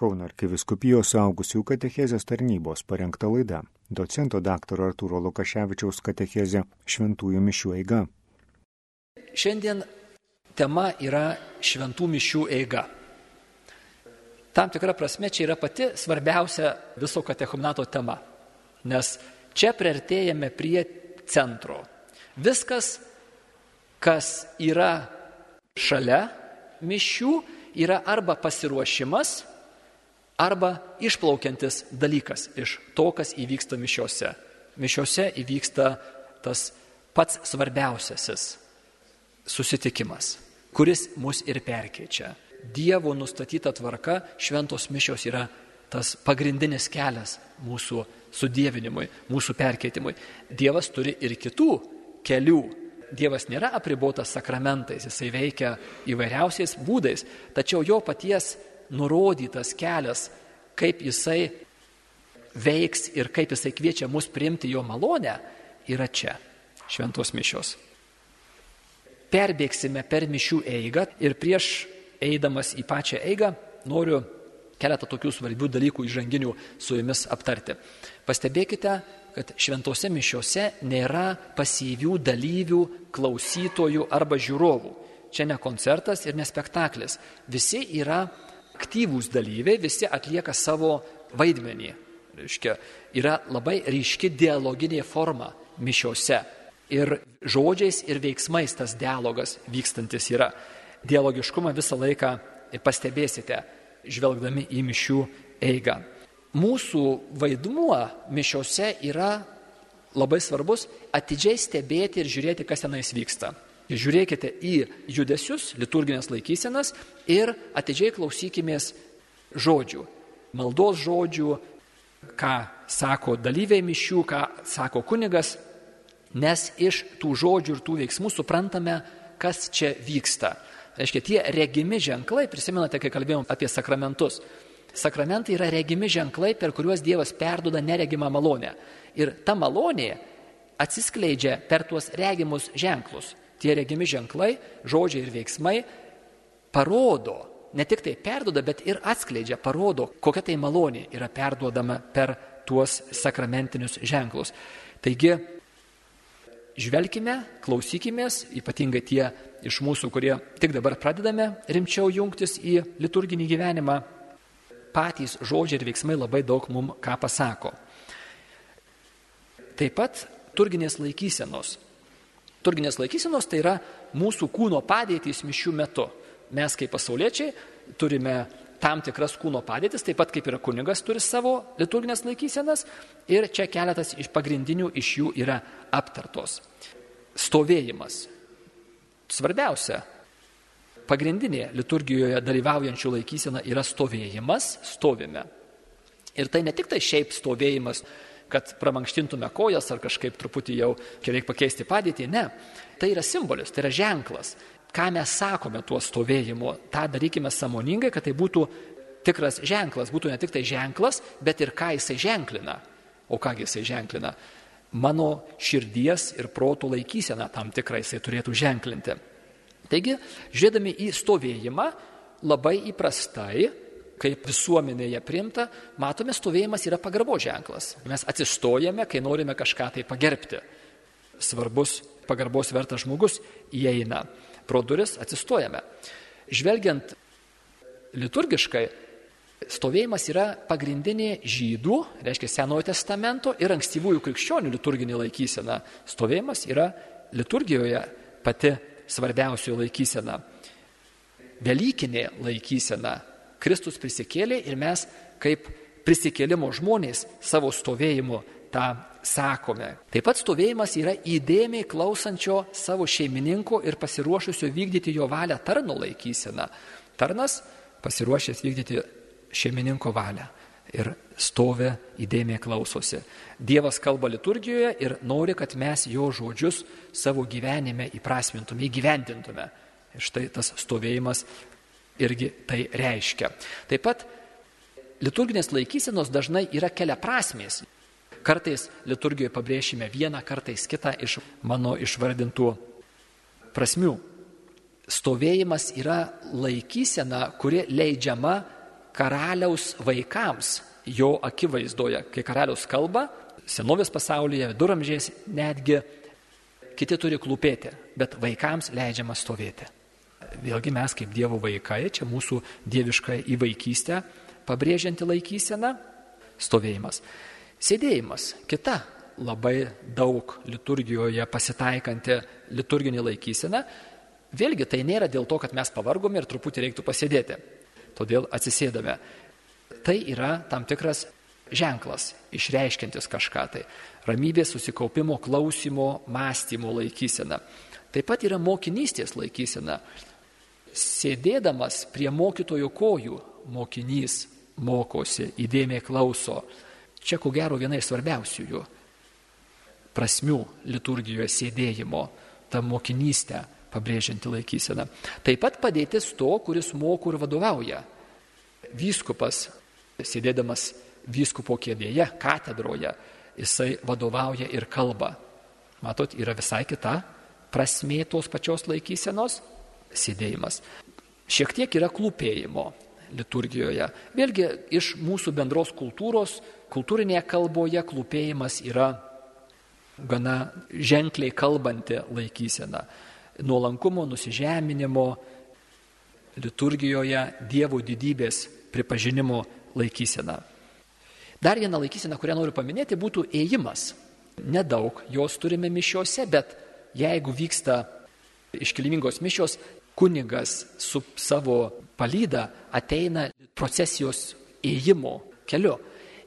Kauno arkiviskupijos saugusių katechezės tarnybos parengta laida. Docento dr. Arturo Lukaševičiaus katechezė Šventųjų mišių eiga. Šiandien tema yra Šventų mišių eiga. Tam tikra prasme čia yra pati svarbiausia viso katechumenato tema, nes čia priartėjame prie centro. Viskas, kas yra šalia mišių, yra arba pasiruošimas, arba išplaukiantis dalykas iš to, kas įvyksta mišiuose. Mišiuose įvyksta tas pats svarbiausiasis susitikimas, kuris mus ir perkeičia. Dievo nustatyta tvarka, šventos mišios yra tas pagrindinis kelias mūsų sudėvinimui, mūsų perkeitimui. Dievas turi ir kitų kelių Dievas nėra apribotas sakramentais, jisai veikia įvairiausiais būdais, tačiau jo paties nurodytas kelias, kaip jisai veiks ir kaip jisai kviečia mus priimti jo malonę, yra čia, šventos mišios. Perbėgsime per mišių eigą ir prieš eidamas į pačią eigą noriu keletą tokių svarbių dalykų įžanginių su jumis aptarti. Pastebėkite, kad šventose mišiuose nėra pasyvių dalyvių, klausytojų arba žiūrovų. Čia ne koncertas ir ne spektaklis. Visi yra aktyvūs dalyviai, visi atlieka savo vaidmenį. Reiškia, yra labai ryški dialoginė forma mišiuose. Ir žodžiais ir veiksmais tas dialogas vykstantis yra. Dialogiškumą visą laiką pastebėsite, žvelgdami į mišių eigą mūsų vaidmuo mišiose yra labai svarbus atidžiai stebėti ir žiūrėti, kas tenais vyksta. Žiūrėkite į judesius, liturginės laikysenas ir atidžiai klausykimės žodžių, maldos žodžių, ką sako dalyviai mišių, ką sako kunigas, nes iš tų žodžių ir tų veiksmų suprantame, kas čia vyksta. Reiškia, tie regimi ženklai, prisimenate, kai kalbėjom apie sakramentus, Sakramentai yra regimi ženklai, per kuriuos Dievas perduoda neregimą malonę. Ir ta malonė atsiskleidžia per tuos regimus ženklus. Tie regimi ženklai, žodžiai ir veiksmai parodo, ne tik tai perduoda, bet ir atskleidžia, parodo, kokia tai malonė yra perduodama per tuos sakramentinius ženklus. Taigi, žvelgime, klausykimės, ypatingai tie iš mūsų, kurie tik dabar pradedame rimčiau jungtis į liturginį gyvenimą, patys žodžiai ir veiksmai labai daug mum ką pasako. Taip pat turginės laikysenos. Turginės laikysenos tai yra mūsų kūno padėtys mišių metu. Mes kaip pasauliečiai turime tam tikras kūno padėtis, taip pat kaip ir kunigas turi savo liturginės laikysenas ir čia keletas iš pagrindinių iš jų yra aptartos. Stovėjimas. Svarbiausia pagrindinė liturgijoje dalyvaujančių laikysena yra stovėjimas, stovime. Ir tai ne tik tai šiaip stovėjimas, kad pramankštintume kojas ar kažkaip truputį jau čia reikia pakeisti padėtį, ne. Tai yra simbolis, tai yra ženklas. Ką mes sakome tuo stovėjimu, tą darykime samoningai, kad tai būtų tikras ženklas, būtų ne tik tai ženklas, bet ir ką jisai ženklina. O kągi jisai ženklina? Mano širdies ir protų laikysena tam tikrai jisai turėtų ženklinti. Taigi, žiūrėdami į stovėjimą, labai įprastai, kaip visuomenėje primta, matome, stovėjimas yra pagarbo ženklas. Mes atsistojame, kai norime kažką tai pagerbti. Svarbus pagarbos vertas žmogus įeina. Pro duris atsistojame. Žvelgiant liturgiškai, stovėjimas yra pagrindinė žydų, reiškia Senojo testamento ir ankstyvųjų krikščionių liturginė laikysena. Stovėjimas yra liturgijoje pati svarbiausioji laikysena. Velykinė laikysena. Kristus prisikėlė ir mes kaip prisikėlimo žmonės savo stovėjimu tą sakome. Taip pat stovėjimas yra įdėmiai klausančio savo šeimininko ir pasiruošusio vykdyti jo valią tarno laikysena. Tarnas pasiruošęs vykdyti šeimininko valią ir stovi įdėmiai klausosi. Dievas kalba liturgijoje ir nori, kad mes jo žodžius savo gyvenime įprasmintume, įgyvendintume. Ir štai tas stovėjimas irgi tai reiškia. Taip pat liturginės laikysenos dažnai yra kelia prasmės. Kartais liturgijoje pabrėšime vieną, kartais kitą iš mano išvardintų prasmių. Stovėjimas yra laikysena, kuri leidžiama karaliaus vaikams jo akivaizdoje, kai karalius kalba, senovės pasaulyje, viduramžiais netgi kiti turi klūpėti, bet vaikams leidžiama stovėti. Vėlgi mes kaip Dievo vaikai, čia mūsų dieviška įvaikystė, pabrėžianti laikysena, stovėjimas. Sėdėjimas, kita labai daug liturgijoje pasitaikanti liturginė laikysena, vėlgi tai nėra dėl to, kad mes pavargome ir truputį reiktų pasėdėti. Todėl atsisėdame. Tai yra tam tikras ženklas, išreiškintis kažką tai. Ramybės, susikaupimo, klausimo, mąstymo laikysena. Taip pat yra mokinystės laikysena. Sėdėdamas prie mokytojo kojų, mokinys mokosi, įdėmiai klauso. Čia ko gero viena iš svarbiausiųjų prasmių liturgijoje sėdėjimo, ta mokinystė pabrėžianti laikyseną. Taip pat padėtis to, kuris moko ir vadovauja. Vyskupas, sėdėdamas vyskupo kėdėje, katedroje, jisai vadovauja ir kalba. Matot, yra visai kita prasmė tos pačios laikysenos sėdėjimas. Šiek tiek yra klūpėjimo liturgijoje. Vėlgi iš mūsų bendros kultūros, kultūrinėje kalboje klūpėjimas yra gana ženkliai kalbanti laikysena. Nuolankumo, nusižeminimo liturgijoje Dievo didybės pripažinimo laikysena. Dar viena laikysena, kurią noriu paminėti, būtų ėjimas. Nedaug jos turime mišiuose, bet jeigu vyksta iškilmingos mišios, kunigas su savo palyda ateina procesijos ėjimo keliu.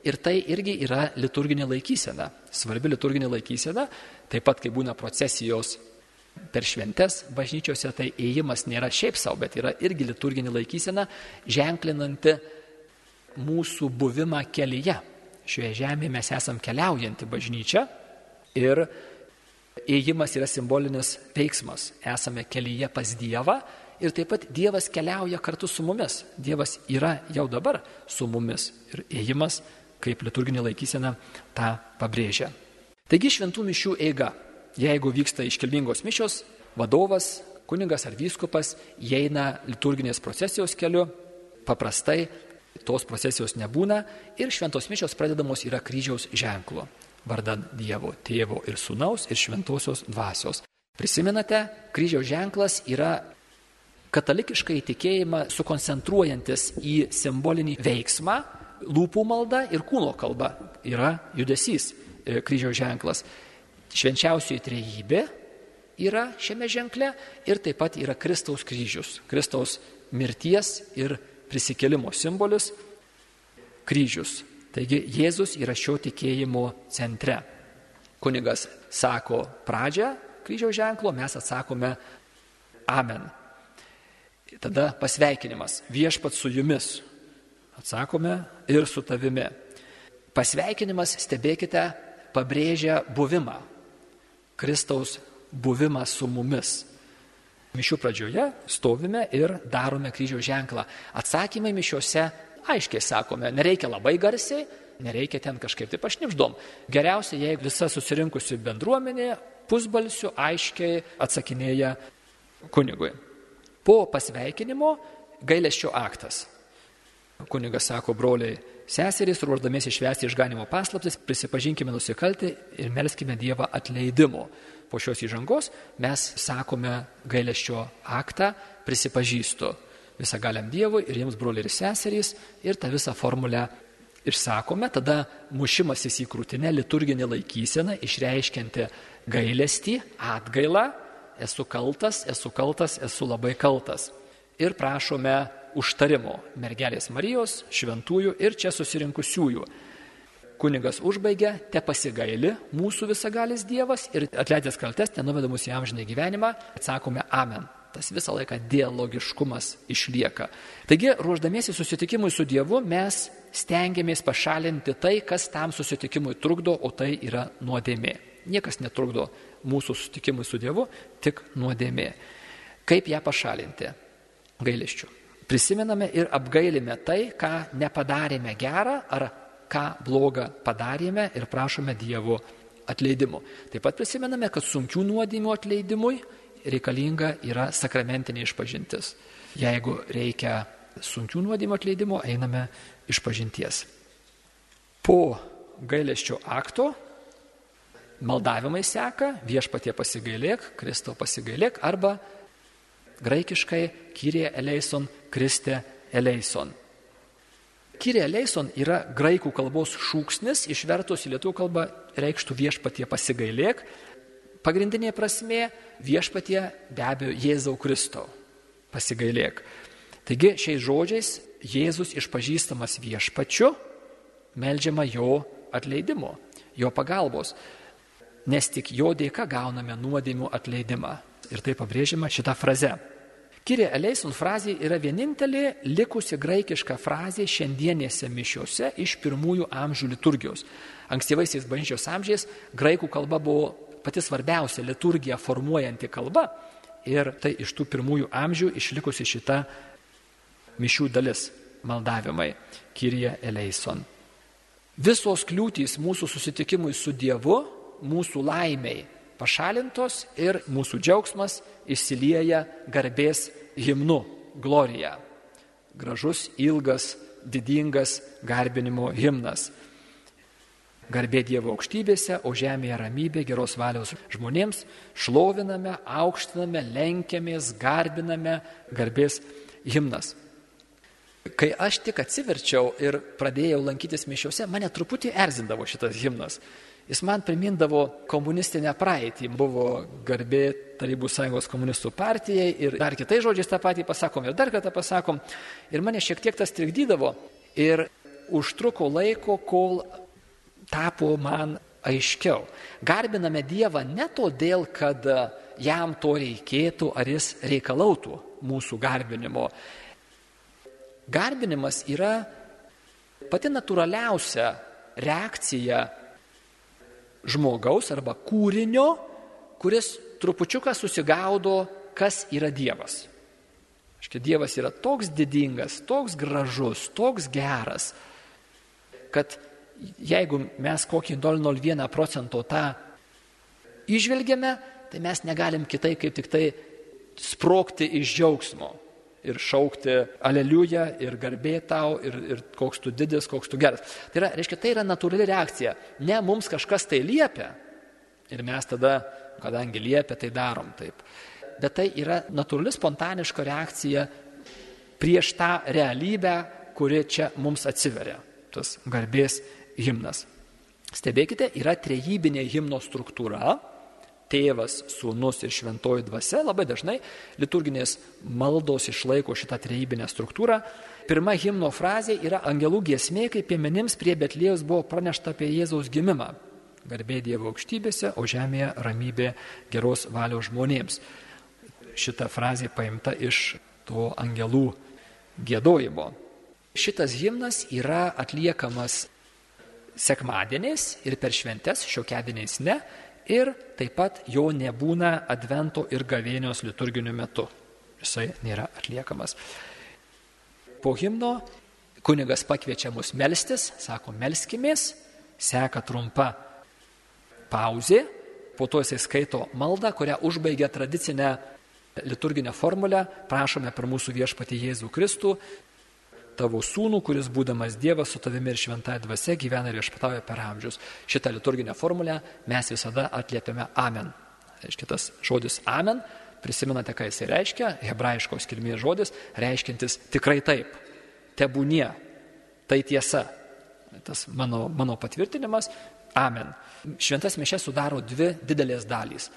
Ir tai irgi yra liturginė laikysena, svarbi liturginė laikysena, taip pat kai būna procesijos per šventes bažnyčiose, tai ėjimas nėra šiaip savo, bet yra irgi liturginė laikysena, ženklinanti mūsų buvimą kelyje. Šioje žemėje mes esam keliaujanti bažnyčia ir ėjimas yra simbolinis veiksmas. Esame kelyje pas Dievą ir taip pat Dievas keliauja kartu su mumis. Dievas yra jau dabar su mumis ir ėjimas, kaip liturginė laikysena, tą pabrėžia. Taigi šventų mišių eiga. Jeigu vyksta iškilmingos mišios, vadovas, kuningas ar vyskupas įeina liturginės procesijos keliu, paprastai tos procesijos nebūna ir šventos mišios pradedamos yra kryžiaus ženklu, vardan Dievo, tėvo ir sunaus ir šventosios dvasios. Prisimenate, kryžiaus ženklas yra katalikiškai tikėjimą sukoncentruojantis į simbolinį veiksmą, lūpų malda ir kūno kalba yra judesys e, kryžiaus ženklas. Švenčiausioji trejybė yra šiame ženkle ir taip pat yra Kristaus kryžius, Kristaus mirties ir prisikelimo simbolis - kryžius. Taigi Jėzus yra šio tikėjimo centre. Kunigas sako pradžią kryžiaus ženklo, mes atsakome Amen. Tada pasveikinimas - viešpat su jumis. Atsakome ir su tavimi. Pasveikinimas, stebėkite, pabrėžia buvimą. Kristaus buvimą su mumis. Mišių pradžioje stovime ir darome kryžiaus ženklą. Atsakymai mišiuose aiškiai sakome, nereikia labai garsiai, nereikia ten kažkaip taip pašnipždom. Geriausia, jeigu visa susirinkusi bendruomenė pusbalsiu aiškiai atsakinėja kunigui. Po pasveikinimo gailesčio aktas. Kunigas sako, broliai, seserys, ruoždamėsi švęsti išganimo paslaptis, prisipažinkime nusikaltį ir melskime Dievą atleidimo po šios įžangos mes sakome gailesčio aktą, prisipažįstu visą galiam Dievui ir jiems broliai ir seserys ir tą visą formulę išsakome, tada mušimasis į krūtinę liturginė laikysena, išreiškianti gailestį, atgailą, esu kaltas, esu kaltas, esu labai kaltas. Ir prašome užtarimo mergelės Marijos, šventųjų ir čia susirinkusiųjų kunigas užbaigia, te pasigaili mūsų visagalis Dievas ir atleidęs kaltes, tenuveda mus į amžinai gyvenimą, atsakome Amen. Tas visą laiką dialogiškumas išlieka. Taigi, ruoždamiesi susitikimui su Dievu, mes stengiamės pašalinti tai, kas tam susitikimui trukdo, o tai yra nuodėmė. Niekas netrukdo mūsų susitikimui su Dievu, tik nuodėmė. Kaip ją pašalinti? Gaileščių. Prisimename ir apgailime tai, ką nepadarėme gerą ar ką blogą padarėme ir prašome Dievo atleidimo. Taip pat prisimename, kad sunkių nuodėmių atleidimui reikalinga yra sakramentinė išpažintis. Jeigu reikia sunkių nuodėmų atleidimo einame iš pažinties. Po gailesčio akto maldavimai seka, viešpatie pasigailėk, Kristo pasigailėk arba graikiškai Kyrie eleison, Kriste eleison. Kyrie eleison yra graikų kalbos šūksnis, išvertus į lietuvių kalbą reikštų viešpatie pasigailėk. Pagrindinė prasme viešpatie be abejo Jėzau Kristau pasigailėk. Taigi šiais žodžiais Jėzus išpažįstamas viešpačiu, melžiama jo atleidimo, jo pagalbos nes tik jo dėka gauname nuodėmių atleidimą. Ir tai pabrėžiama šitą frazę. Kyrie eleison frazė yra vienintelė likusi graikiška frazė šiandienėse mišiuose iš pirmųjų amžių liturgijos. Ankstyvaisiais bažnyčios amžiais graikų kalba buvo pati svarbiausia liturgija formuojanti kalba ir tai iš tų pirmųjų amžių išlikusi šita mišių dalis - maldavimai Kyrie eleison. Visos kliūtys mūsų susitikimui su Dievu mūsų laimiai pašalintos ir mūsų džiaugsmas išsilieja garbės himnu - glorija. Gražus, ilgas, didingas garbinimo himnas. Garbė Dievo aukštybėse, o žemėje ramybė, geros valios žmonėms, šloviname, aukštiname, lenkiamės, garbiname, garbės himnas. Kai aš tik atsiverčiau ir pradėjau lankytis mišiuose, mane truputį erzindavo šitas himnas. Jis man primindavo komunistinę praeitį. Buvo garbė Tarybų sąjungos komunistų partijai ir dar kitais žodžiais tą patį pasakom ir dar kartą pasakom. Ir mane šiek tiek tas trikdydavo ir užtruko laiko, kol tapo man aiškiau. Garbiname Dievą ne todėl, kad jam to reikėtų ar jis reikalautų mūsų garbinimo. Garbinimas yra pati natūraliausia reakcija žmogaus arba kūrinio, kuris trupučiuką susigaudo, kas yra Dievas. Štai Dievas yra toks didingas, toks gražus, toks geras, kad jeigu mes kokį 0,01 procento tą išvelgiame, tai mes negalim kitai kaip tik tai sprokti iš džiaugsmo ir šaukti aleliuja ir garbė tau ir, ir koks tu didis, koks tu geras. Tai yra, reiškia, tai yra natūrali reakcija. Ne mums kažkas tai liepia ir mes tada, kadangi liepia, tai darom taip. Bet tai yra natūrali spontaniška reakcija prieš tą realybę, kuri čia mums atsiveria. Tas garbės himnas. Stebėkite, yra trejybinė himno struktūra, tėvas, sūnus ir šventoji dvasia, labai dažnai liturginės maldos išlaiko šitą trejybinę struktūrą. Pirma himno frazė yra angelų giesmė, kai piemenims prie Betlėjus buvo pranešta apie Jėzaus gimimą. Garbė Dievo aukštybėse, o žemėje ramybė geros valios žmonėms. Šita frazė paimta iš to angelų gėdojimo. Šitas himnas yra atliekamas sekmadieniais ir per šventes, šiokiadieniais ne, ir taip pat jo nebūna advento ir gavėnios liturginiu metu. Jisai nėra atliekamas. Po himno kunigas pakviečia mus melstis, sako melskimės, seka trumpa pauzė, po to jisai skaito maldą, kurią užbaigia tradicinę liturginę formulę, prašome per mūsų viešpatį Jėzų Kristų, tavo sūnų, kuris būdamas Dievas su tavimi ir šventąją dvasia gyvena ir išpatauja per amžius. Šitą liturginę formulę mes visada atliepiame Amen. Reiškia tas žodis Amen, prisimenate, ką jisai reiškia, hebrajiškos kilmės žodis, reiškintis tikrai taip, tebūnie, tai tiesa. Tas mano, mano patvirtinimas, Amen. Šventas mišės sudaro dvi didelės dalys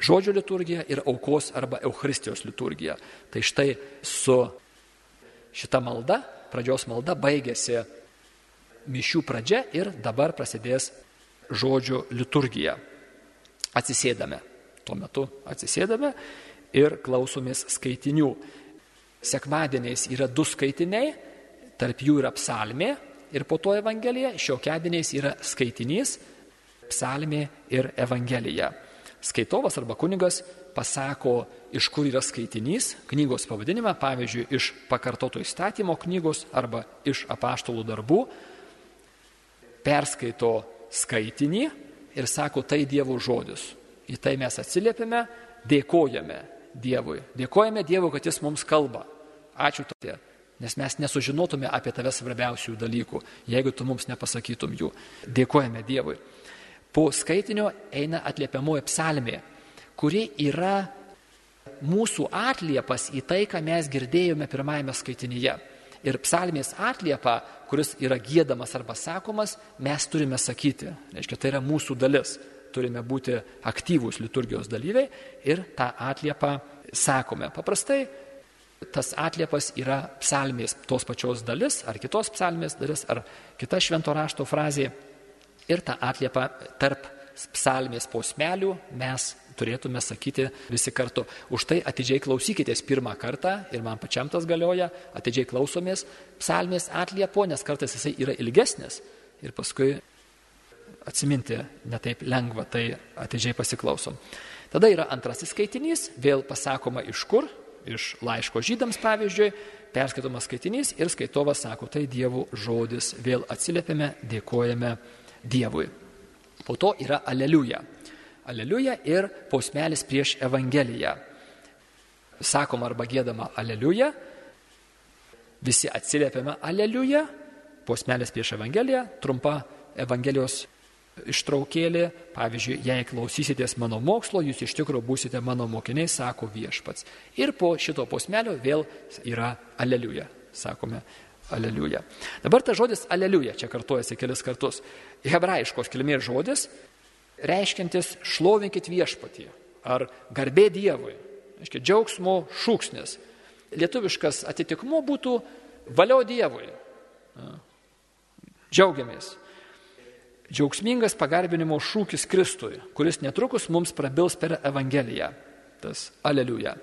žodžio liturgija ir aukos arba Eucharistijos liturgija. Tai štai su šita malda, pradžios malda baigėsi mišių pradžia ir dabar prasidės žodžio liturgija. Atsisėdame. Tuo metu atsisėdame ir klausomės skaitinių. Sekmadieniais yra du skaitiniai, tarp jų yra psalmė ir po to evangelija, šiokiadieniais yra skaitinys, psalmė ir evangelija. Skaitovas arba kunigas pasako, iš kur yra skaitinys, knygos pavadinimą, pavyzdžiui, iš pakartoto įstatymo knygos arba iš apaštalų darbų, perskaito skaitinį ir sako, tai Dievo žodis. Į tai mes atsiliepiame, dėkojame Dievui. Dėkojame Dievui, kad Jis mums kalba. ačiū tau, nes mes nesužinotume apie tave svarbiausių dalykų, jeigu tu mums nepasakytum jų. Dėkojame Dievui. Po skaitinio eina atliepiamoji psalmė, kuri yra mūsų atliepas į tai, ką mes girdėjome pirmajame skaitinyje. Ir psalmės atliepa, kuris yra gėdamas arba sakomas, mes turime sakyti. Reiškia, tai yra mūsų dalis. Turime būti aktyvūs liturgijos dalyviai ir tą atliepą sakome. Paprastai tas atliepas yra psalmės tos pačios dalis, ar kitos psalmės dalis, ar kita švento rašto frazė. Ir tą atliepą tarp psalmės posmelių mes turėtume sakyti visi kartu. Už tai atidžiai klausykitės pirmą kartą ir man pačiam tas galioja, atidžiai klausomės psalmės atliepo, nes kartais jisai yra ilgesnis ir paskui atsiminti netaip lengva, tai atidžiai pasiklausom. Tada yra antrasis skaitinys, vėl pasakoma iš kur, iš laiško žydams pavyzdžiui, perskaitomas skaitinys ir skaitovas sako, tai Dievo žodis, vėl atsiliepiame, dėkojame Dievui. Po to yra aleliuja. Aleliuja ir posmelis prieš Evangeliją. Sakoma arba gėdama Aleliuja, visi atsiliepiame Aleliuja, posmelis prieš Evangeliją, trumpa Evangelijos ištraukėlė, pavyzdžiui, jei klausysitės mano mokslo, jūs iš tikrųjų būsite mano mokiniai, sako viešpats. Ir po šito posmelio vėl yra Aleliuja, sakome Aleliuja. Dabar tas žodis Aleliuja čia kartuojasi kelis kartus. Hebrajiškos kilmės žodis, reiškiantis šlovinkit viešpatį ar garbė Dievui, reiškia džiaugsmo šūksnis. Lietuviškas atitikmuo būtų valio Dievui. Džiaugiamės. Džiaugsmingas pagarbinimo šūkis Kristui, kuris netrukus mums prabils per Evangeliją. Tas aleliuja.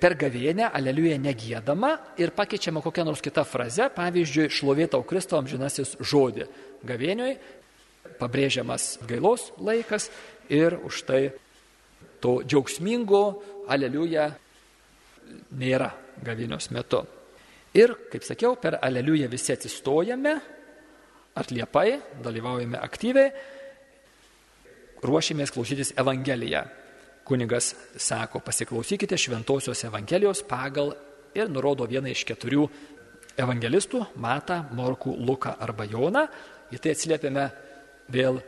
Per gavėnę aleliuja negėdama ir pakeičiama kokia nors kita fraze, pavyzdžiui, šlovėtau Kristo amžinasis žodį. Gavėniui pabrėžiamas gailos laikas ir už tai to džiaugsmingo aleliuja nėra gavinios metu. Ir, kaip sakiau, per aleliują visi atsistojame, atliepai, dalyvaujame aktyviai, ruošimės klausytis Evangeliją. Kunigas sako, pasiklausykite šventosios Evangelijos pagal ir nurodo vieną iš keturių evangelistų - Mata, Morku, Luką arba Joną. Į tai atsiliepiame vėl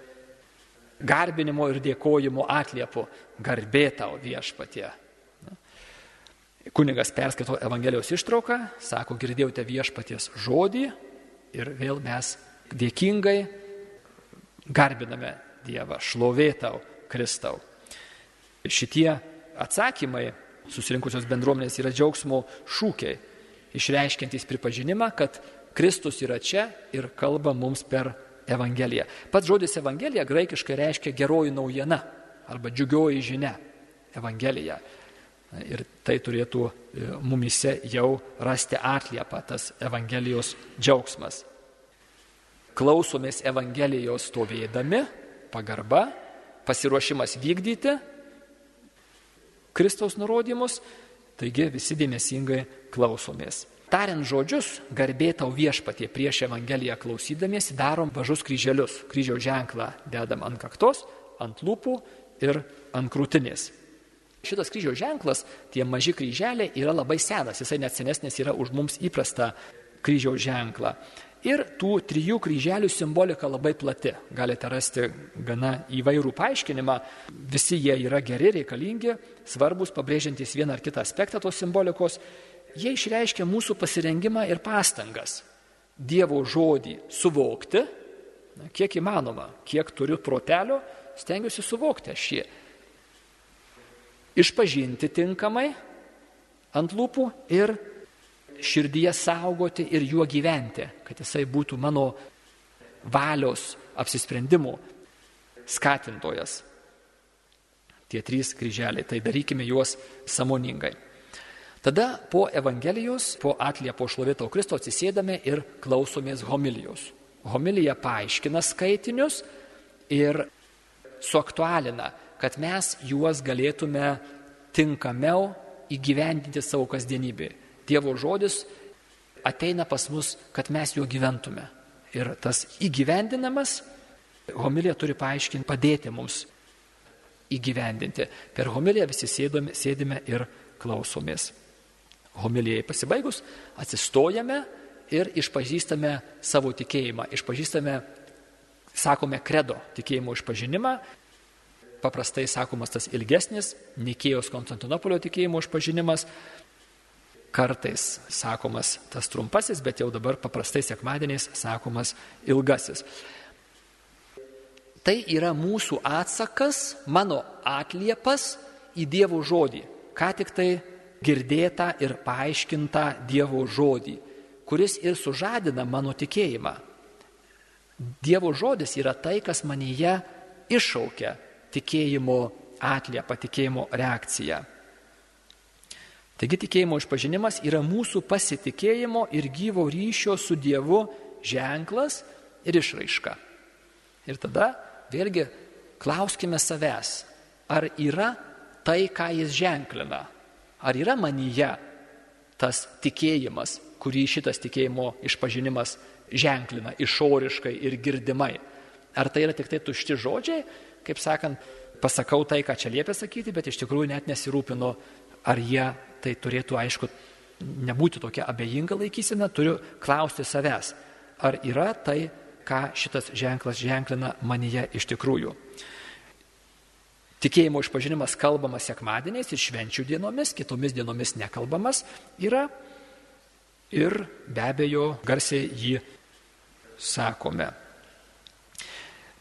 garbinimo ir dėkojimo atliepu. Garbė tau viešpatie. Kunigas perskaito Evangelijos ištrauką, sako, girdėjote viešpaties žodį ir vėl mes dėkingai garbiname Dievą, šlovėtau Kristau. Šitie atsakymai susirinkusios bendruomenės yra džiaugsmo šūkiai, išreiškiantys pripažinimą, kad Kristus yra čia ir kalba mums per Evangelija. Pats žodis Evangelija graikiškai reiškia geroji naujiena arba džiugioji žinia. Evangelija. Ir tai turėtų e, mumise jau rasti atliepą, tas Evangelijos džiaugsmas. Klausomės Evangelijos stovėdami, pagarba, pasiruošimas vykdyti Kristaus nurodymus, taigi visi dėmesingai klausomės. Tariant žodžius, garbė tau viešpatie prieš Evangeliją klausydamiesi, darom važus kryželius. Kryžiaus ženklą dedam ant kaktos, ant lūpų ir ant krūtinės. Šitas kryžiaus ženklas, tie maži kryželiai, yra labai senas, jisai net senesnis yra už mums įprastą kryžiaus ženklą. Ir tų trijų kryželių simbolika labai plati. Galite rasti gana įvairų paaiškinimą. Visi jie yra geri, reikalingi, svarbus, pabrėžiantys vieną ar kitą aspektą tos simbolikos jie išreiškia mūsų pasirengimą ir pastangas Dievo žodį suvokti, na, kiek įmanoma, kiek turiu protelio, stengiuosi suvokti aš jį. Išpažinti tinkamai ant lūpų ir širdyje saugoti ir juo gyventi, kad jisai būtų mano valios apsisprendimų skatintojas. Tie trys kryželiai, tai darykime juos samoningai. Tada po Evangelijos, po atliepo šlovėtau Kristo atsisėdame ir klausomės homilijos. Homilija paaiškina skaitinius ir suaktualina, kad mes juos galėtume tinkamiau įgyvendinti savo kasdienybėje. Dievo žodis ateina pas mus, kad mes juo gyventume. Ir tas įgyvendinamas, homilija turi paaiškinti, padėti mums įgyvendinti. Per homiliją visi sėdome, sėdime ir klausomės. Homilijai pasibaigus, atsistojame ir išpažįstame savo tikėjimą, išpažįstame, sakome, kredo tikėjimo išpažinimą, paprastai sakomas tas ilgesnis, Nikėjos Konstantinopolio tikėjimo išpažinimas, kartais sakomas tas trumpasis, bet jau dabar paprastai sekmadieniais sakomas ilgasis. Tai yra mūsų atsakas, mano atliepas į Dievo žodį, ką tik tai girdėta ir paaiškinta Dievo žodį, kuris ir sužadina mano tikėjimą. Dievo žodis yra tai, kas manyje iššaukia tikėjimo atliepą, tikėjimo reakciją. Taigi tikėjimo išpažinimas yra mūsų pasitikėjimo ir gyvo ryšio su Dievu ženklas ir išraiška. Ir tada vėlgi klauskime savęs, ar yra tai, ką jis ženklina, ar yra manyje tas tikėjimas, kurį šitas tikėjimo išpažinimas ženklina išoriškai ir girdimai. Ar tai yra tik tai tušti žodžiai, kaip sakant, pasakau tai, ką čia liepia sakyti, bet iš tikrųjų net nesirūpino, ar jie tai turėtų, aišku, nebūti tokia abejinga laikysena, turiu klausti savęs, ar yra tai, ką šitas ženklas ženklina manyje iš tikrųjų. Tikėjimo išpažinimas kalbamas sekmadieniais ir švenčių dienomis, kitomis dienomis nekalbamas yra ir be abejo garsiai jį sakome.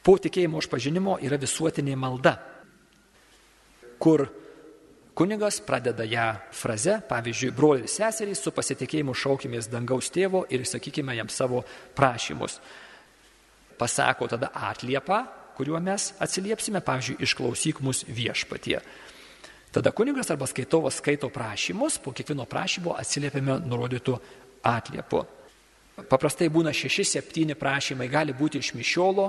Po tikėjimo išpažinimo yra visuotinė malda, kur kunigas pradeda ją fraze, pavyzdžiui, broliai ir seserys su pasitikėjimu šaukimės dangaus tėvo ir sakykime jam savo prašymus. Pasako tada atliepą, kuriuo mes atsiliepsime, pavyzdžiui, išklausyk mus viešpatie. Tada kunigas arba skaitovas skaito prašymus, po kiekvieno prašymo atsiliepiame nurodytų atliepu. Paprastai būna šeši, septyni prašymai, gali būti iš mišiolo,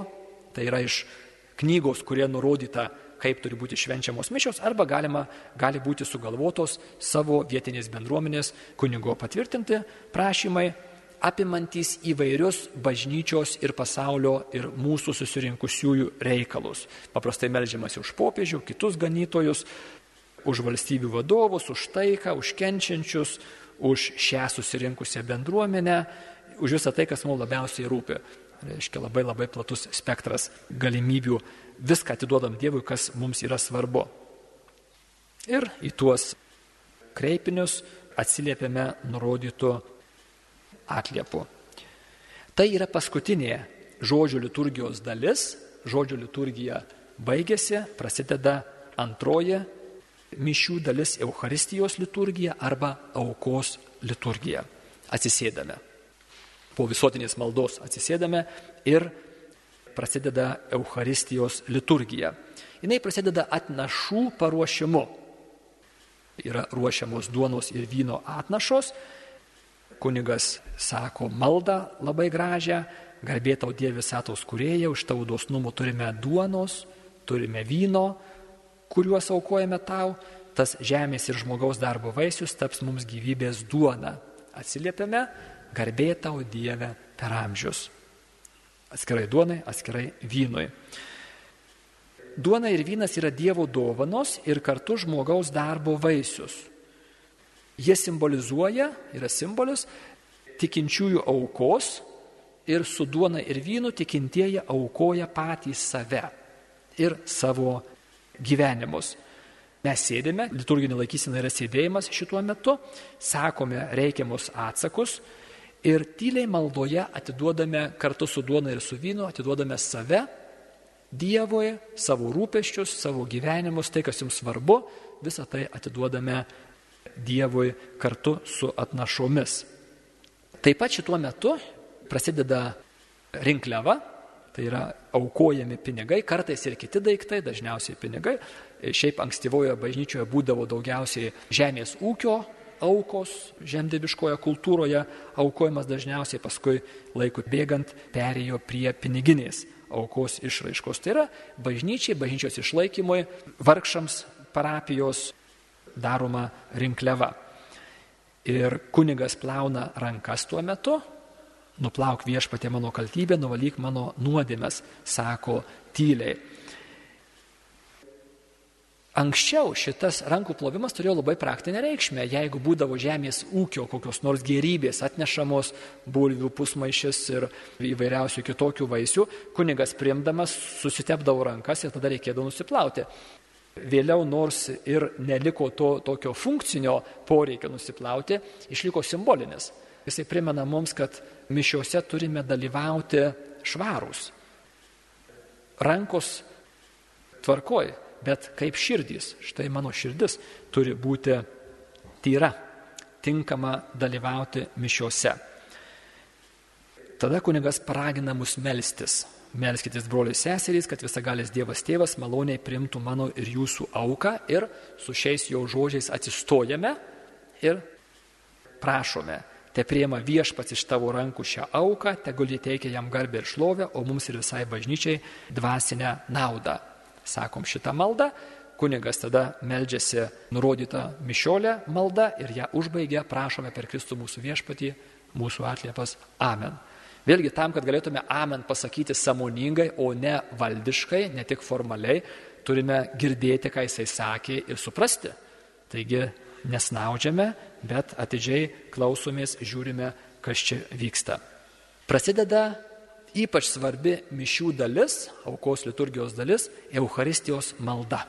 Tai yra iš knygos, kurie nurodyta, kaip turi būti švenčiamos mišios, arba galima, gali būti sugalvotos savo vietinės bendruomenės kunigo patvirtinti prašymai, apimantys įvairius bažnyčios ir pasaulio ir mūsų susirinkusiųjų reikalus. Paprastai melžiamasi už popiežių, kitus ganytojus, už valstybių vadovus, už taiką, už kenčiančius, už šią susirinkusią bendruomenę, už visą tai, kas mums labiausiai rūpi reiškia labai labai platus spektras galimybių, viską atiduodam Dievui, kas mums yra svarbu. Ir į tuos kreipinius atsiliepiame nurodytų atliepu. Tai yra paskutinė žodžio liturgijos dalis, žodžio liturgija baigėsi, prasideda antroji mišių dalis Euharistijos liturgija arba aukos liturgija. Atsisėdame po visuotinės maldos atsisėdame ir prasideda Euharistijos liturgija. Jis prasideda atnašų paruošimu. Yra ruošiamos duonos ir vyno atnašos. Kunigas sako maldą labai gražią, garbėtau Dieve visatos kurėja, už tavo dosnumų turime duonos, turime vyno, kuriuos aukojame tau, tas žemės ir žmogaus darbo vaisius taps mums gyvybės duona. Atsiliepiame garbė tau Dieve per amžius. Atskirai duonai, atskirai vynui. Duona ir vynas yra Dievo dovanos ir kartu žmogaus darbo vaisius. Jie simbolizuoja, yra simbolis tikinčiųjų aukos ir su duona ir vynu tikintieji aukoja patys save ir savo gyvenimus. Mes sėdime, liturginė laikysena yra sėdėjimas šituo metu, sakome reikiamus atsakus, ir tyliai maldoje atiduodame kartu su duona ir su vynu, atiduodame save Dievui, savo rūpeščius, savo gyvenimus, tai, kas jums svarbu, visą tai atiduodame Dievui kartu su atnašomis. Taip pat šituo metu prasideda rinkliava, tai yra aukojami pinigai, kartais ir kiti daiktai, dažniausiai pinigai. Šiaip ankstyvojo bažnyčioje būdavo daugiausiai žemės ūkio aukos žemdirbiškoje kultūroje, aukojimas dažniausiai paskui laikui bėgant perėjo prie piniginės aukos išraiškos. Tai yra bažnyčiai, bažnyčios išlaikymui, vargšams parapijos daroma rinkliava. Ir kunigas plauna rankas tuo metu, nuplauk viešpatė mano kaltybę, nuvalyk mano nuodėmes, sako tyliai. Anksčiau šitas rankų plovimas turėjo labai praktinę reikšmę. Jeigu būdavo žemės ūkio kokios nors gerybės atnešamos, bulvių pusmaišis ir įvairiausių kitokių vaisių, kunigas priimdamas susitepdavo rankas ir tada reikėdavo nusiplauti. Vėliau nors ir neliko to tokio funkcinio poreikio nusiplauti, išliko simbolinis. Jisai primena mums, kad mišiuose turime dalyvauti švarūs. Rankos tvarkoj, bet kaip širdys. Štai mano širdis turi būti tyra, tinkama dalyvauti mišiuose. Tada kunigas paragina mus melstis. Melskitės broliai seserys, kad visagalis Dievas tėvas maloniai primtų mano ir jūsų auką ir su šiais jo žodžiais atsistojame ir prašome, te priema viešpats iš tavo rankų šią auką, tegul jį teikia jam garbę ir šlovę, o mums ir visai bažnyčiai dvasinę naudą. Sakom šitą maldą, kunigas tada meldžiasi nurodytą mišiolę maldą ir ją užbaigia, prašome per Kristų mūsų viešpatį, mūsų atliepas. Amen. Vėlgi tam, kad galėtume Amen pasakyti samoningai, o ne valdiškai, ne tik formaliai, turime girdėti, ką jisai sakė ir suprasti. Taigi nesnaudžiame, bet atidžiai klausomės, žiūrime, kas čia vyksta. Prasideda ypač svarbi mišių dalis, aukos liturgijos dalis - Euharistijos malda.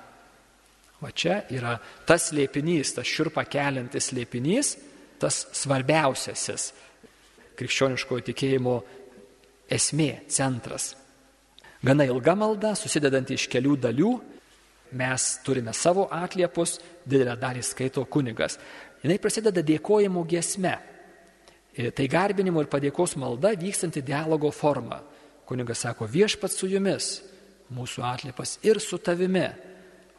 Va čia yra tas lėpinys, tas širpa keliantis lėpinys, tas svarbiausiasis krikščioniškojo tikėjimo esmė, centras. Gana ilga malda, susidedanti iš kelių dalių, mes turime savo atliepus, didelę dalį skaito kunigas. Jis prasideda dėkojimo giesme. Tai garbinimo ir padėkos malda vykstanti dialogo forma. Kunigas sako, viešpat su jumis, mūsų atliepas ir su tavimi.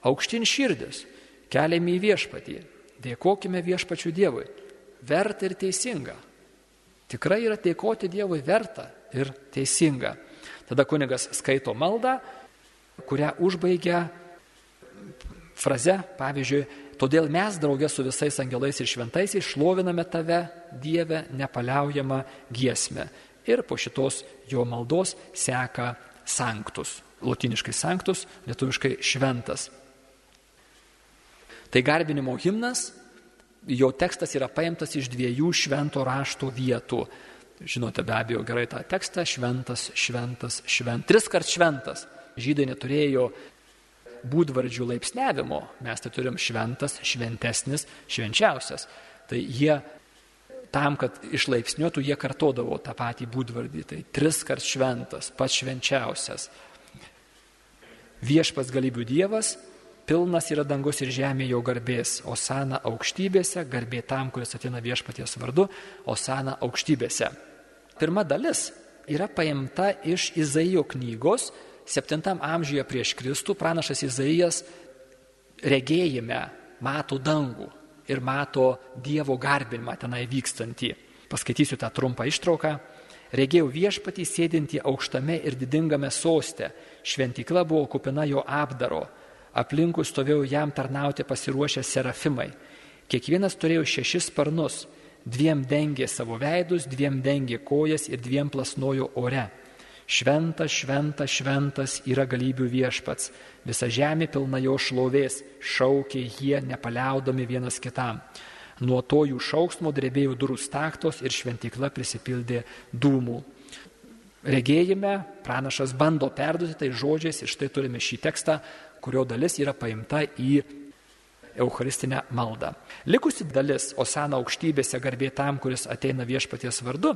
Aukštin širdis, keliame į viešpatį, dėkojime viešpačių Dievui. Verta ir teisinga. Tikrai yra dėkoti Dievui verta ir teisinga. Tada kunigas skaito maldą, kurią užbaigia fraze, pavyzdžiui, Todėl mes draugė su visais angelais ir šventaisiais šloviname tave, Dieve, nepaliaujamą giesmę. Ir po šitos jo maldos seka sanktus. Lotiniškai sanktus, lietuviškai šventas. Tai garbinimo himnas, jo tekstas yra paimtas iš dviejų švento rašto vietų. Žinote be abejo gerai tą tekstą - šventas, šventas, šventas. Tris kart šventas. Žydai neturėjo būdvardžių laipsniavimo. Mes tai turim šventas, šventesnis, švenčiausias. Tai jie tam, kad išlaipsniuotų, jie kartodavo tą patį būdvardį. Tai tris kart šventas, pats švenčiausias. Viešpas galybių Dievas, pilnas yra dangus ir žemė jo garbės, Osana aukštybėse, garbė tam, kuris ateina viešpaties vardu, Osana aukštybėse. Pirma dalis yra paimta iš Izaijo knygos, 7 amžiuje prieš Kristų pranašas Izaijas regėjime mato dangų ir mato Dievo garbinimą tenai vykstantį. Paskaitysiu tą trumpą ištrauką. Regėjau viešpatį sėdintį aukštame ir didingame soste. Šventikla buvo kupina jo apdaro. Aplinkui stovėjo jam tarnauti pasiruošę serafimai. Kiekvienas turėjo šešis sparnus. Dviem dengė savo veidus, dviem dengė kojas ir dviem plasnojo ore. Šventas, šventas, šventas yra galybių viešpats, visa žemė pilna jo šlovės, šaukė jie nepaliaudami vienas kitam. Nuo to jų šauksmo drebėjo durų staktos ir šventikla prisipildė dūmų. Regėjime pranašas bando perduoti tai žodžiais ir štai turime šį tekstą, kurio dalis yra paimta į Eucharistinę maldą. Likusi dalis Osana aukštybėse garbė tam, kuris ateina viešpaties vardu,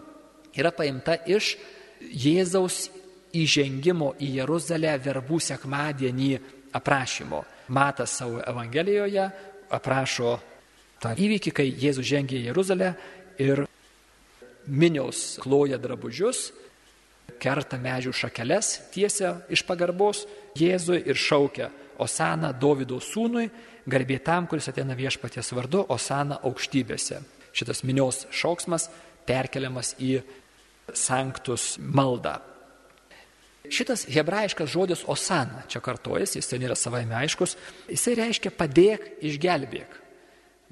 yra paimta iš Jėzaus įžengimo į Jeruzalę verbų sekmadienį aprašymo. Matas savo Evangelijoje aprašo tą įvykį, kai Jėzus žengė į Jeruzalę ir minios kloja drabužius, kerta medžių šakeles, tiesia iš pagarbos Jėzui ir šaukia Osana Davido sūnui, garbė tam, kuris ateina viešpaties vardu, Osana aukštybėse. Šitas minios šauksmas perkeliamas į sanktus maldą. Šitas hebrajiškas žodis osana, čia kartojas, jis ten yra savaime aiškus, jisai reiškia padėk, išgelbėk.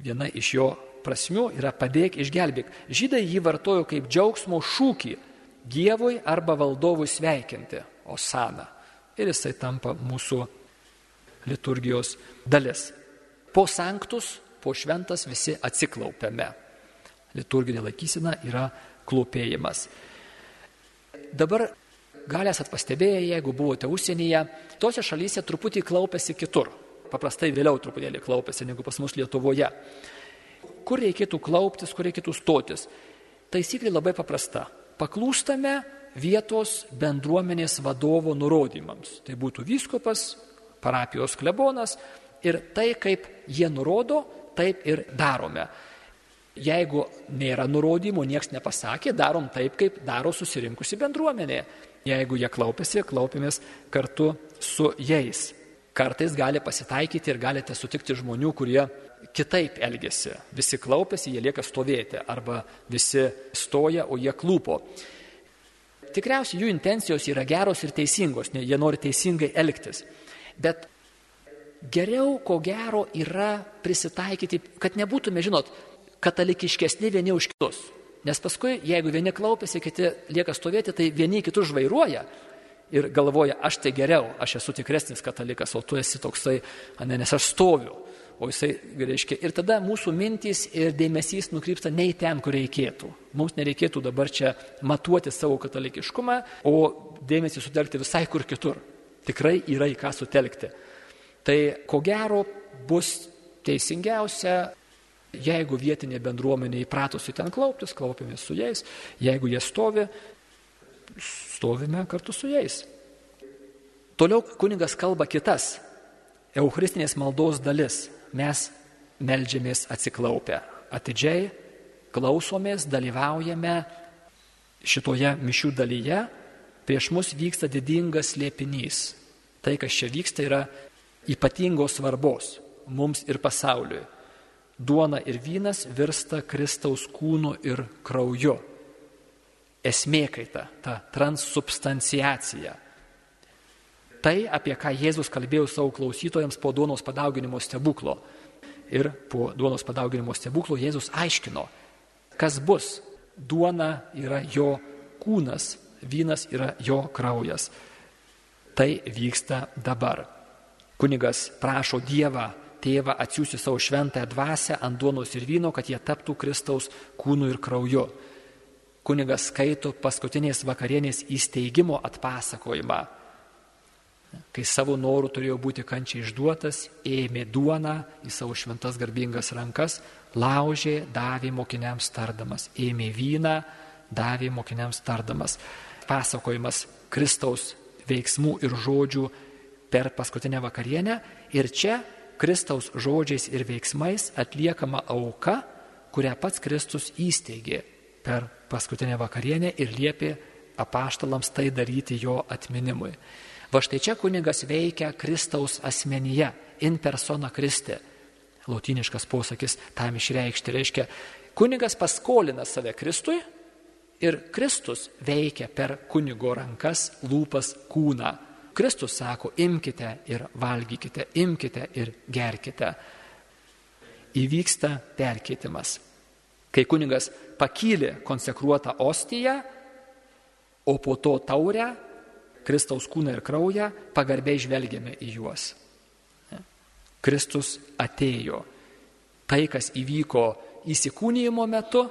Viena iš jo prasmių yra padėk, išgelbėk. Žydai jį vartojo kaip džiaugsmo šūkį Dievui arba valdovui sveikinti osana. Ir jisai tampa mūsų liturgijos dalis. Po sanktus, po šventas visi atsiklaupiame. Liturginė laikysena yra klūpėjimas. Dabar gal esat pastebėję, jeigu buvote užsienyje, tose šalyse truputį klaupiasi kitur. Paprastai vėliau truputėlį klaupiasi negu pas mus Lietuvoje. Kur reikėtų klauptis, kur reikėtų stotis? Taisyklė labai paprasta. Paklūstame vietos bendruomenės vadovo nurodymams. Tai būtų vyskopas, parapijos klebonas ir tai, kaip jie nurodo, taip ir darome. Jeigu nėra nurodymų, niekas nepasakė, darom taip, kaip daro susirinkusi bendruomenė. Jeigu jie klaupiasi, klaupimės kartu su jais. Kartais gali pasitaikyti ir galite sutikti žmonių, kurie kitaip elgesi. Visi klaupiasi, jie lieka stovėti arba visi stoja, o jie klūpo. Tikriausiai jų intencijos yra geros ir teisingos, jie nori teisingai elgtis. Bet geriau, ko gero, yra prisitaikyti, kad nebūtume, žinot, katalikiškesni vieni už kitus. Nes paskui, jeigu vieni klaupiasi, kiti lieka stovėti, tai vieni kitus žvairuoja ir galvoja, aš tai geriau, aš esu tikresnis katalikas, o tu esi toksai, ne, nes aš stoviu. O jisai, reiškia, ir tada mūsų mintys ir dėmesys nukrypsta ne į ten, kur reikėtų. Mums nereikėtų dabar čia matuoti savo katalikiškumą, o dėmesį sutelkti visai kur kitur. Tikrai yra į ką sutelkti. Tai ko gero bus teisingiausia Jeigu vietinė bendruomenė įpratusi ten klauptis, klaupėmės su jais. Jeigu jie stovi, stovime kartu su jais. Toliau kuningas kalba kitas Eucharistinės maldos dalis. Mes melžiamės atsiklaupę. Atidžiai klausomės, dalyvaujame šitoje mišių dalyje. Prieš mus vyksta didingas liepinys. Tai, kas čia vyksta, yra ypatingos svarbos mums ir pasauliui duona ir vynas virsta Kristaus kūnu ir krauju. Esmė kaita, ta transsubstanciacija. Tai, apie ką Jėzus kalbėjo savo klausytojams po duonos padauginimo stebuklo. Ir po duonos padauginimo stebuklo Jėzus aiškino, kas bus. Duona yra jo kūnas, vynas yra jo kraujas. Tai vyksta dabar. Kunigas prašo Dievą tėvą atsiųsti savo šventąją dvasę ant duonos ir vyno, kad jie taptų Kristaus kūnu ir krauju. Kunigas skaito paskutinės vakarienės įsteigimo atpasakojimą. Kai savo norų turėjo būti kančiai išduotas, ėmė duoną į savo šventas garbingas rankas, laužė, davė mokiniams tardamas, ėmė vyną, davė mokiniams tardamas. Pasakojimas Kristaus veiksmų ir žodžių per paskutinę vakarienę ir čia Kristaus žodžiais ir veiksmais atliekama auka, kurią pats Kristus įsteigė per paskutinę vakarienę ir liepė apaštalams tai daryti jo atminimui. Va štai čia kunigas veikia Kristaus asmenyje, in persona Kristi. Lautiniškas posakis tam išreikšti reiškia, kunigas paskolina save Kristui ir Kristus veikia per kunigo rankas, lūpas, kūną Kristus sako, imkite ir valgykite, imkite ir gerkite. Įvyksta perkeitimas. Kai kuningas pakylė konsekruotą ostiją, o po to taurę, Kristaus kūną ir kraują, pagarbiai žvelgiame į juos. Kristus atėjo. Tai, kas įvyko įsikūnyjimo metu,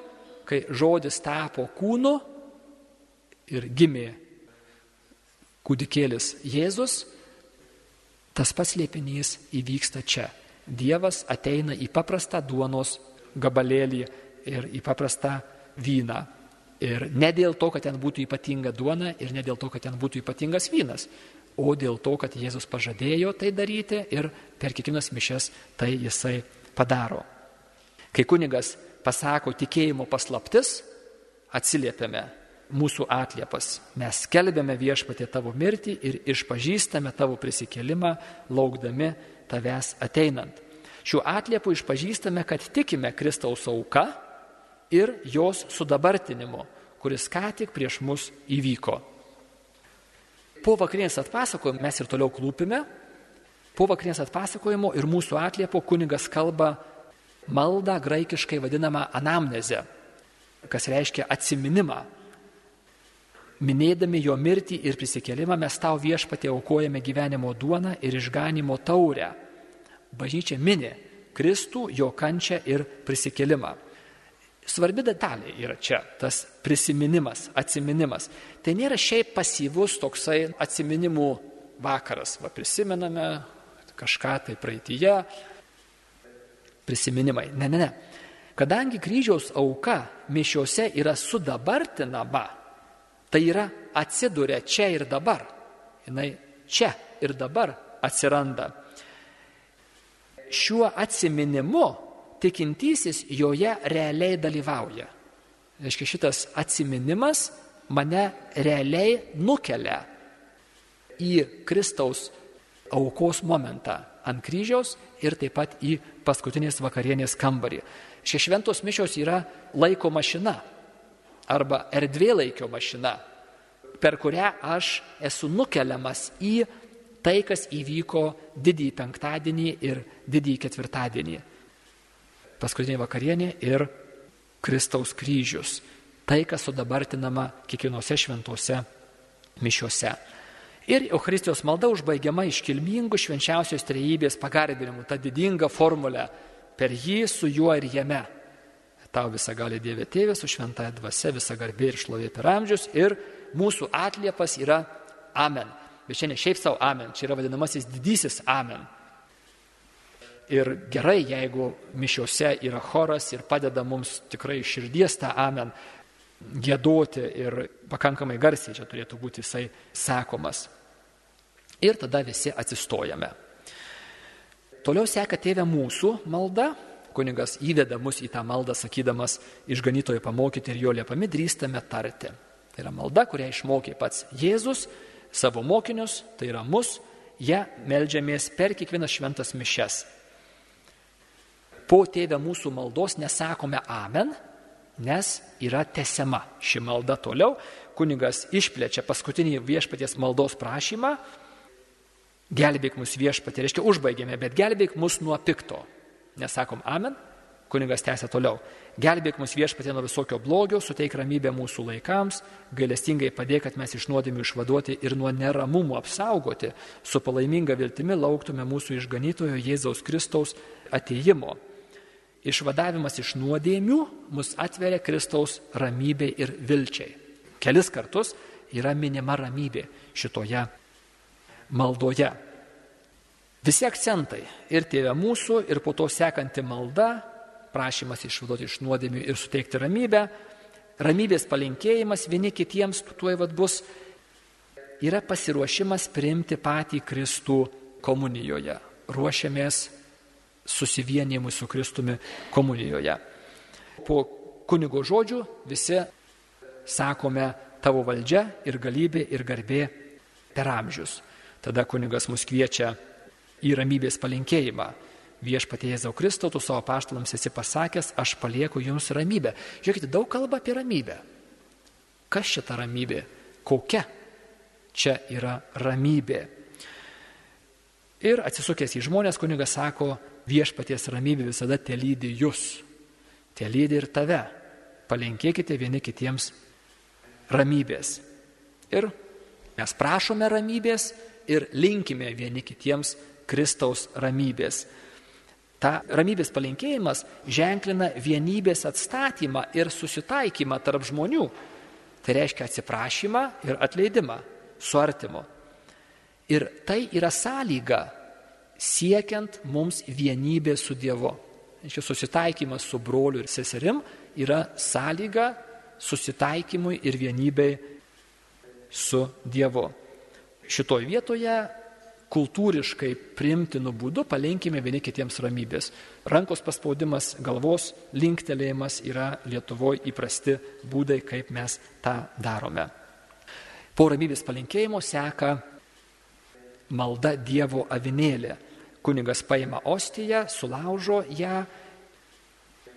kai žodis tapo kūnu ir gimė kūdikėlis Jėzus, tas paslėpinys įvyksta čia. Dievas ateina į paprastą duonos gabalėlį ir į paprastą vyną. Ir ne dėl to, kad ten būtų ypatinga duona ir ne dėl to, kad ten būtų ypatingas vynas, o dėl to, kad Jėzus pažadėjo tai daryti ir per kiekvienas mišes tai jisai padaro. Kai kunigas pasako tikėjimo paslaptis, atsiliepiame mūsų atliepas. Mes skelbėme viešpatė tavo mirtį ir išpažįstame tavo prisikelimą, laukdami tavęs ateinant. Šiuo atliepu išpažįstame, kad tikime Kristaus auka ir jos sudabartinimu, kuris ką tik prieš mus įvyko. Po vakarienės atpasakojimo mes ir toliau klūpime. Po vakarienės atpasakojimo ir mūsų atliepo kunigas kalba maldą graikiškai vadinamą anamnezę, kas reiškia atsiminimą minėdami jo mirtį ir prisikelimą mes tau viešpatė aukojame gyvenimo duoną ir išganimo taurę. Bažnyčia minė Kristų, jo kančią ir prisikelimą. Svarbi detalė yra čia tas prisiminimas, atsiminimas. Tai nėra šiaip pasyvus toksai atsiminimų vakaras. Va, prisimename kažką tai praeitįje, prisiminimai. Ne, ne, ne. Kadangi kryžiaus auka mišiuose yra sudabartinama, tai yra atsiduria čia ir dabar. Jis čia ir dabar atsiranda. Šiuo atsiminimu tikintysis joje realiai dalyvauja. Reiškia, šitas atsiminimas mane realiai nukelia į Kristaus aukos momentą ant kryžiaus ir taip pat į paskutinės vakarienės kambarį. Šie šventos mišios yra laiko mašina arba erdvėlaikio mašina, per kurią aš esu nukeliamas į tai, kas įvyko didįjį penktadienį ir didįjį ketvirtadienį. Paskutinė vakarienė ir Kristaus kryžius. Tai, kas sudabartinama kiekvienose šventose mišiuose. Ir Eucharistijos malda užbaigiama iškilmingų švenčiausios trejybės pagarbinimu, ta didinga formulė per jį, su juo ir jame. Tau visą gali Dieve tėvė, su šventąją dvasia, visa garbė ir šlovė per amžius ir mūsų atliepas yra amen. Bet čia ne šiaip savo amen, čia yra vadinamasis didysis amen. Ir gerai, jeigu mišiuose yra choras ir padeda mums tikrai širdies tą amen gėdoti ir pakankamai garsiai čia turėtų būti jisai sakomas. Ir tada visi atsistojame. Toliau seka tėvė mūsų malda, kunigas įveda mus į tą maldą, sakydamas, išganytojų pamokyti ir jo liepami drįstame tarti. Tai yra malda, kurią išmokė pats Jėzus savo mokinius, tai yra mus, ją melžiamės per kiekvienas šventas mišes. Po tėvę mūsų maldos nesakome amen, nes yra tesiama ši malda toliau. Kunigas išplečia paskutinį viešpaties maldos prašymą. Gelbėk mus viešpatė, reiškia užbaigėme, bet gelbėk mus nuo pikto. Nesakom amen, kunigas tęsia toliau. Gelbėk mus viešpatė nuo visokio blogio, suteik ramybę mūsų laikams, gailestingai padėk, kad mes iš nuodėmių išvaduoti ir nuo neramumų apsaugoti, su palaiminga viltimi lauktume mūsų išganytojo Jėzaus Kristaus ateimo išvadavimas iš nuodėmių mus atveria Kristaus ramybė ir vilčiai. Kelis kartus yra minima ramybė šitoje maldoje. Visi akcentai ir tėvė mūsų, ir po to sekanti malda, prašymas išvaduoti iš nuodėmių ir suteikti ramybę, ramybės palinkėjimas vieni kitiems tuoj vad bus, yra pasiruošimas priimti patį Kristų komunijoje. Ruošiamės susivienijimui su Kristumi komunijoje. Po kunigo žodžių visi sakome tavo valdžia ir galybė ir garbė per amžius. Tada kunigas mus kviečia į ramybės palinkėjimą. Viešpatie Jėzau Kristau, tu savo paštalams esi pasakęs, aš palieku jums ramybę. Žiūrėkite, daug kalba apie ramybę. Kas čia ta ramybė? Kokia čia yra ramybė? Ir atsisukęs į žmonės, kunigas sako, viešpaties ramybė visada te lydi jūs, te lydi ir tave. Palinkėkite vieni kitiems ramybės. Ir mes prašome ramybės ir linkime vieni kitiems Kristaus ramybės. Ta ramybės palinkėjimas ženklina vienybės atstatymą ir susitaikymą tarp žmonių. Tai reiškia atsiprašymą ir atleidimą su artimu. Ir tai yra sąlyga siekiant mums vienybė su Dievu. Šis susitaikymas su broliu ir seserim yra sąlyga susitaikymui ir vienybei su Dievu. Šitoje vietoje kultūriškai primtinu būdu palinkime vieni kitiems ramybės. Rankos paspaudimas, galvos linktelėjimas yra Lietuvoje įprasti būdai, kaip mes tą darome. Po ramybės palinkėjimo seka malda Dievo avinėlė kunigas paima ostiją, sulaužo ją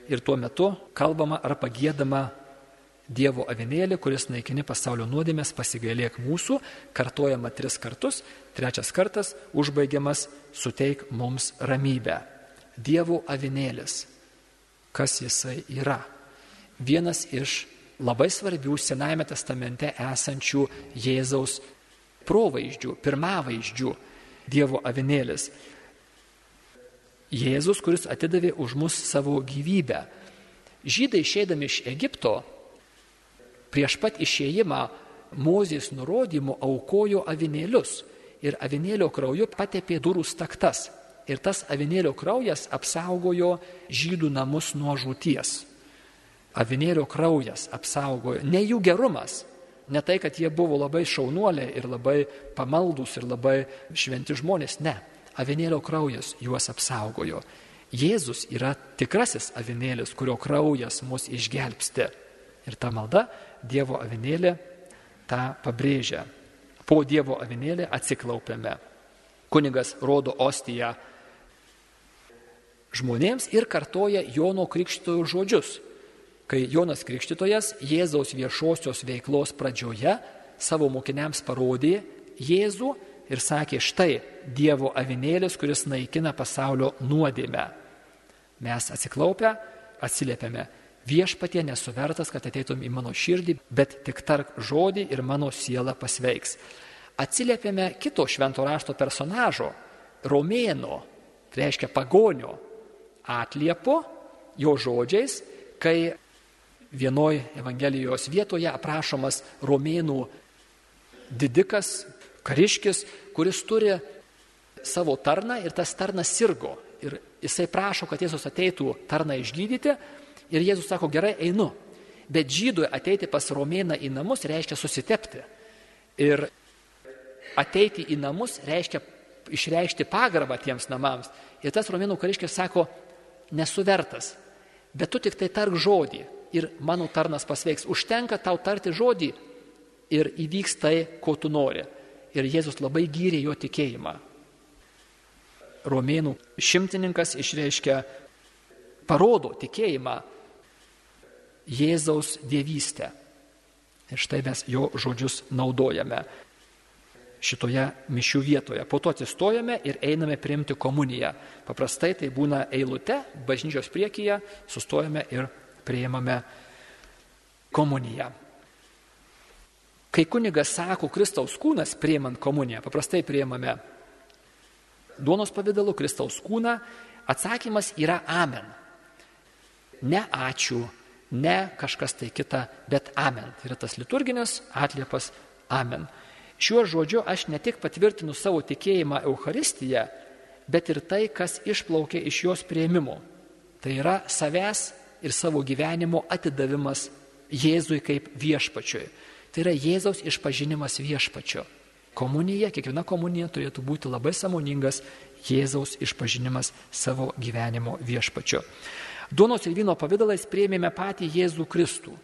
ir tuo metu kalbama ar pagėdama Dievo avinėlį, kuris naikini pasaulio nuodėmės, pasigailėk mūsų, kartojama tris kartus, trečias kartas užbaigiamas suteik mums ramybę. Dievo avinėlis. Kas jisai yra? Vienas iš labai svarbių Senajame testamente esančių Jėzaus provaizdžių, pirmavaizdžių Dievo avinėlis. Jėzus, kuris atidavė už mus savo gyvybę. Žydai išeidami iš Egipto prieš pat išėjimą Mozės nurodymų aukojo avinėlius ir avinėlio krauju patepė durų staktas. Ir tas avinėlio kraujas apsaugojo žydų namus nuo žūties. Avinėlio kraujas apsaugojo, ne jų gerumas, ne tai, kad jie buvo labai šaunuoliai ir labai pamaldus ir labai šventi žmonės, ne. Avinėlio kraujas juos apsaugojo. Jėzus yra tikrasis avinėlis, kurio kraujas mus išgelbsti. Ir ta malda Dievo avinėlė tą pabrėžia. Po Dievo avinėlį atsiklaupiame. Kunigas rodo ostiją žmonėms ir kartoja Jono Krikštojo žodžius. Kai Jonas Krikštytojas Jėzaus viešosios veiklos pradžioje savo mokiniams parodė Jėzų ir sakė, štai Dievo avinėlis, kuris naikina pasaulio nuodėmę. Mes atsiklaupę atsiliepiame, viešpatie nesuvertas, kad ateitum į mano širdį, bet tik tark žodį ir mano siela pasveiks. Atsiliepiame kito švento rašto personažo, romėno, tai reiškia pagonio, atliepo jo žodžiais, kai vienoj Evangelijos vietoje aprašomas romėnų didikas, kariškis, kuris turi savo tarną ir tas tarnas sirgo. Ir jisai prašo, kad Jėzus ateitų tarną išgydyti Ir Jėzus sako, gerai, einu. Bet žydui ateiti pas romėną į namus reiškia susitepti. Ir ateiti į namus reiškia išreikšti pagarbą tiems namams. Ir tas romėnų kariškis sako, nesu vertas, bet tu tik tai tark žodį ir mano tarnas pasveiks. Užtenka tau tarti žodį ir įvyks tai, ko tu nori. Ir Jėzus labai gyrė jo tikėjimą. Romėnų šimtininkas išreiškia, parodo tikėjimą Jėzaus dievystę. Ir štai mes jo žodžius naudojame šitoje mišių vietoje. Po to atsistojame ir einame priimti komuniją. Paprastai tai būna eilute, bažnyčios priekyje, sustojame ir priimame komuniją. Kai kunigas sako Kristaus kūnas priimant komuniją, paprastai priimame duonos pavydalu Kristaus kūną, atsakymas yra amen. Ne ačiū, ne kažkas tai kita, bet amen. Tai yra tas liturginis atliepas amen. Šiuo žodžiu aš ne tik patvirtinu savo tikėjimą Euharistiją, bet ir tai, kas išplaukia iš jos prieimimo. Tai yra savęs ir savo gyvenimo atidavimas Jėzui kaip viešpačiui. Tai yra Jėzaus išpažinimas viešpačio. Komunija, kiekviena komunija turėtų būti labai samoningas Jėzaus išpažinimas savo gyvenimo viešpačiu. Duonos ir vyno pavydalais prieimėme patį Jėzų Kristų.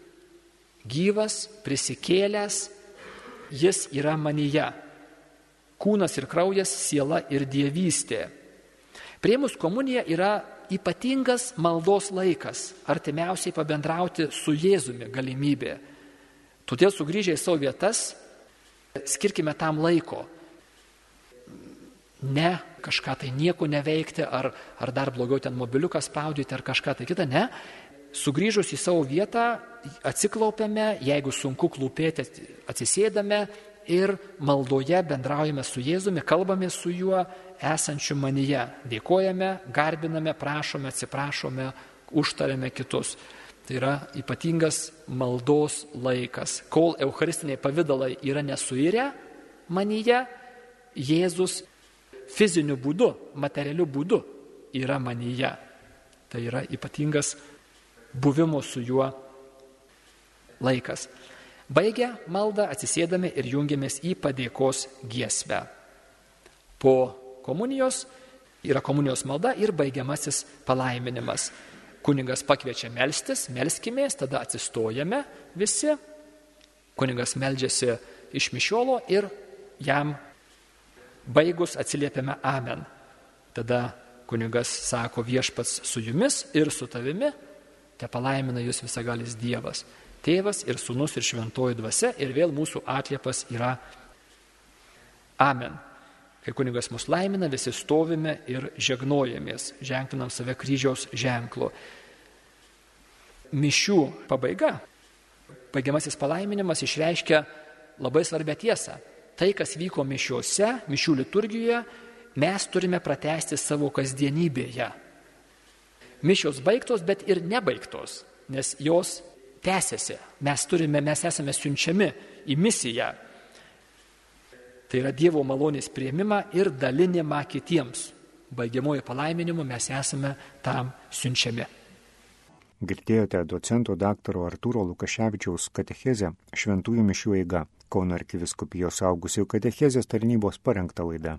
Gyvas, prisikėlęs, jis yra manyje. Kūnas ir kraujas, siela ir dievystė. Prieimus komunija yra ypatingas maldos laikas, artimiausiai pabendrauti su Jėzumi galimybė. Todėl sugrįžę į savo vietas, skirkime tam laiko ne kažką tai nieko neveikti, ar, ar dar blogiau ten mobiliuką spaudyti, ar kažką tai kitą, ne. Sugryžus į savo vietą, atsiklaupiame, jeigu sunku klūpėti, atsisėdame ir maldoje bendraujame su Jėzumi, kalbame su juo esančiu manyje, dėkojame, garbiname, prašome, atsiprašome, užtarėme kitus. Tai yra ypatingas maldos laikas. Kol eucharistiniai pavydalai yra nesuirę manyje, Jėzus fiziniu būdu, materialiu būdu yra manyje. Tai yra ypatingas buvimo su juo laikas. Baigę maldą atsisėdame ir jungiamės į padėkos giesmę. Po komunijos yra komunijos malda ir baigiamasis palaiminimas. Kuningas pakviečia melstis, melskimės, tada atsistojame visi. Kuningas meldžiasi iš mišiolo ir jam Baigus atsiliepiame Amen. Tada kunigas sako viešpats su jumis ir su tavimi, te palaimina jūs visagalis Dievas. Tėvas ir sunus ir šventoji dvasia ir vėl mūsų atliepas yra Amen. Kai kunigas mus laimina, visi stovime ir žegnojamės, ženklinam save kryžiaus ženklu. Mišių pabaiga baigiamasis palaiminimas išreiškia labai svarbę tiesą. Tai, kas vyko mišiuose, mišių liturgijoje, mes turime pratesti savo kasdienybėje. Mišios baigtos, bet ir nebaigtos, nes jos tęsiasi. Mes turime, mes esame siunčiami į misiją. Tai yra Dievo malonės prieimimą ir dalinimą kitiems. Baigiamojo palaiminimu mes esame tam siunčiami. Girdėjote docento daktaro Artūro Lukaševičiaus katechezę Šventųjų mišių eiga Kauno arkiviskupijos augusių katechezės tarnybos parengta laida.